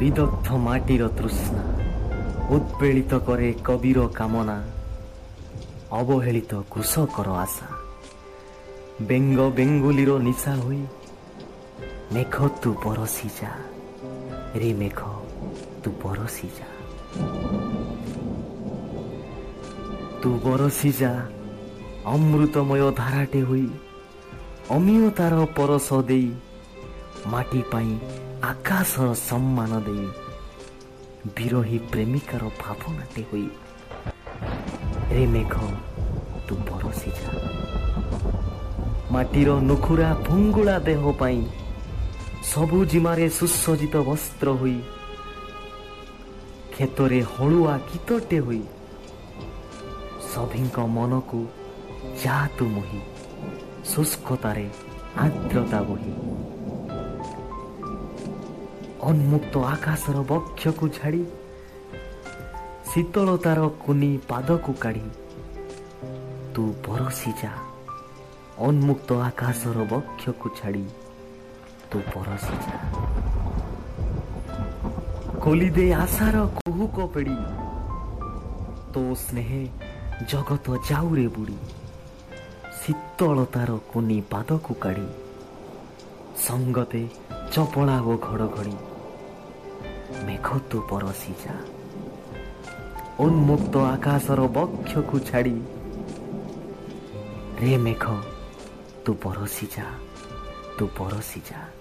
বিদগ্ধ মাটির তৃষ্ণা উৎপীড়িত করে কবির কামনা অবহেলিত কৃষকর আশা বেঙ্গ বেঙ্গুলির নিশা হই মেঘ তু পরশি যা রে মেঘ তু পরশি যা তু বরশি যা অমৃতময় ধারাটে হই অমিয় তার পরশ দেই মাটি পাই ଆକାଶର ସମ୍ମାନ ଦେଇ ବିରହୀ ପ୍ରେମିକାର ଭାବନାଟେ ହୋଇ ରେ ମେଘ ତୁ ବରସି ଯା ମାଟିର ନୁଖୁରା ଭୁଙ୍ଗୁଳା ଦେହ ପାଇଁ ସବୁ ଜିମାରେ ସୁସଜ୍ଜିତ ବସ୍ତ୍ର ହୋଇ କ୍ଷେତରେ ହଳୁଆ ଗୀତଟେ ହୋଇ ସଭିଙ୍କ ମନକୁ ଯା ତୁ ମୁହିଁ ଶୁଷ୍କତାରେ ଆର୍ଦ୍ରତା ବହି ଅନ୍ମୁକ୍ତ ଆକାଶର ବକ୍ଷକୁ ଛାଡ଼ି ଶୀତଳତାର କୁନି ପାଦକୁ କାଢ଼ି ତୁ ପରସି ଯା ଉନ୍ମୁକ୍ତ ଆକାଶର ବକ୍ଷକୁ ଛାଡ଼ି ତୁ ପରସି ଯା ଦେ ଆଶାର କୁହୁକ ପେଡ଼ି ତୋ ସ୍ନେହେ ଜଗତ ଯାଉରେ ବୁଡ଼ି ଶୀତଳତାର କୁନି ପାଦକୁ କାଢ଼ି ସଙ୍ଗତେ চপড়া ও ঘড়ঘড়ি মেঘ তু পরশি যা উন্মুক্ত আকাশর বক্ষকু ছাড়ি রে মেঘ তু পরশি যা তু পরশি যা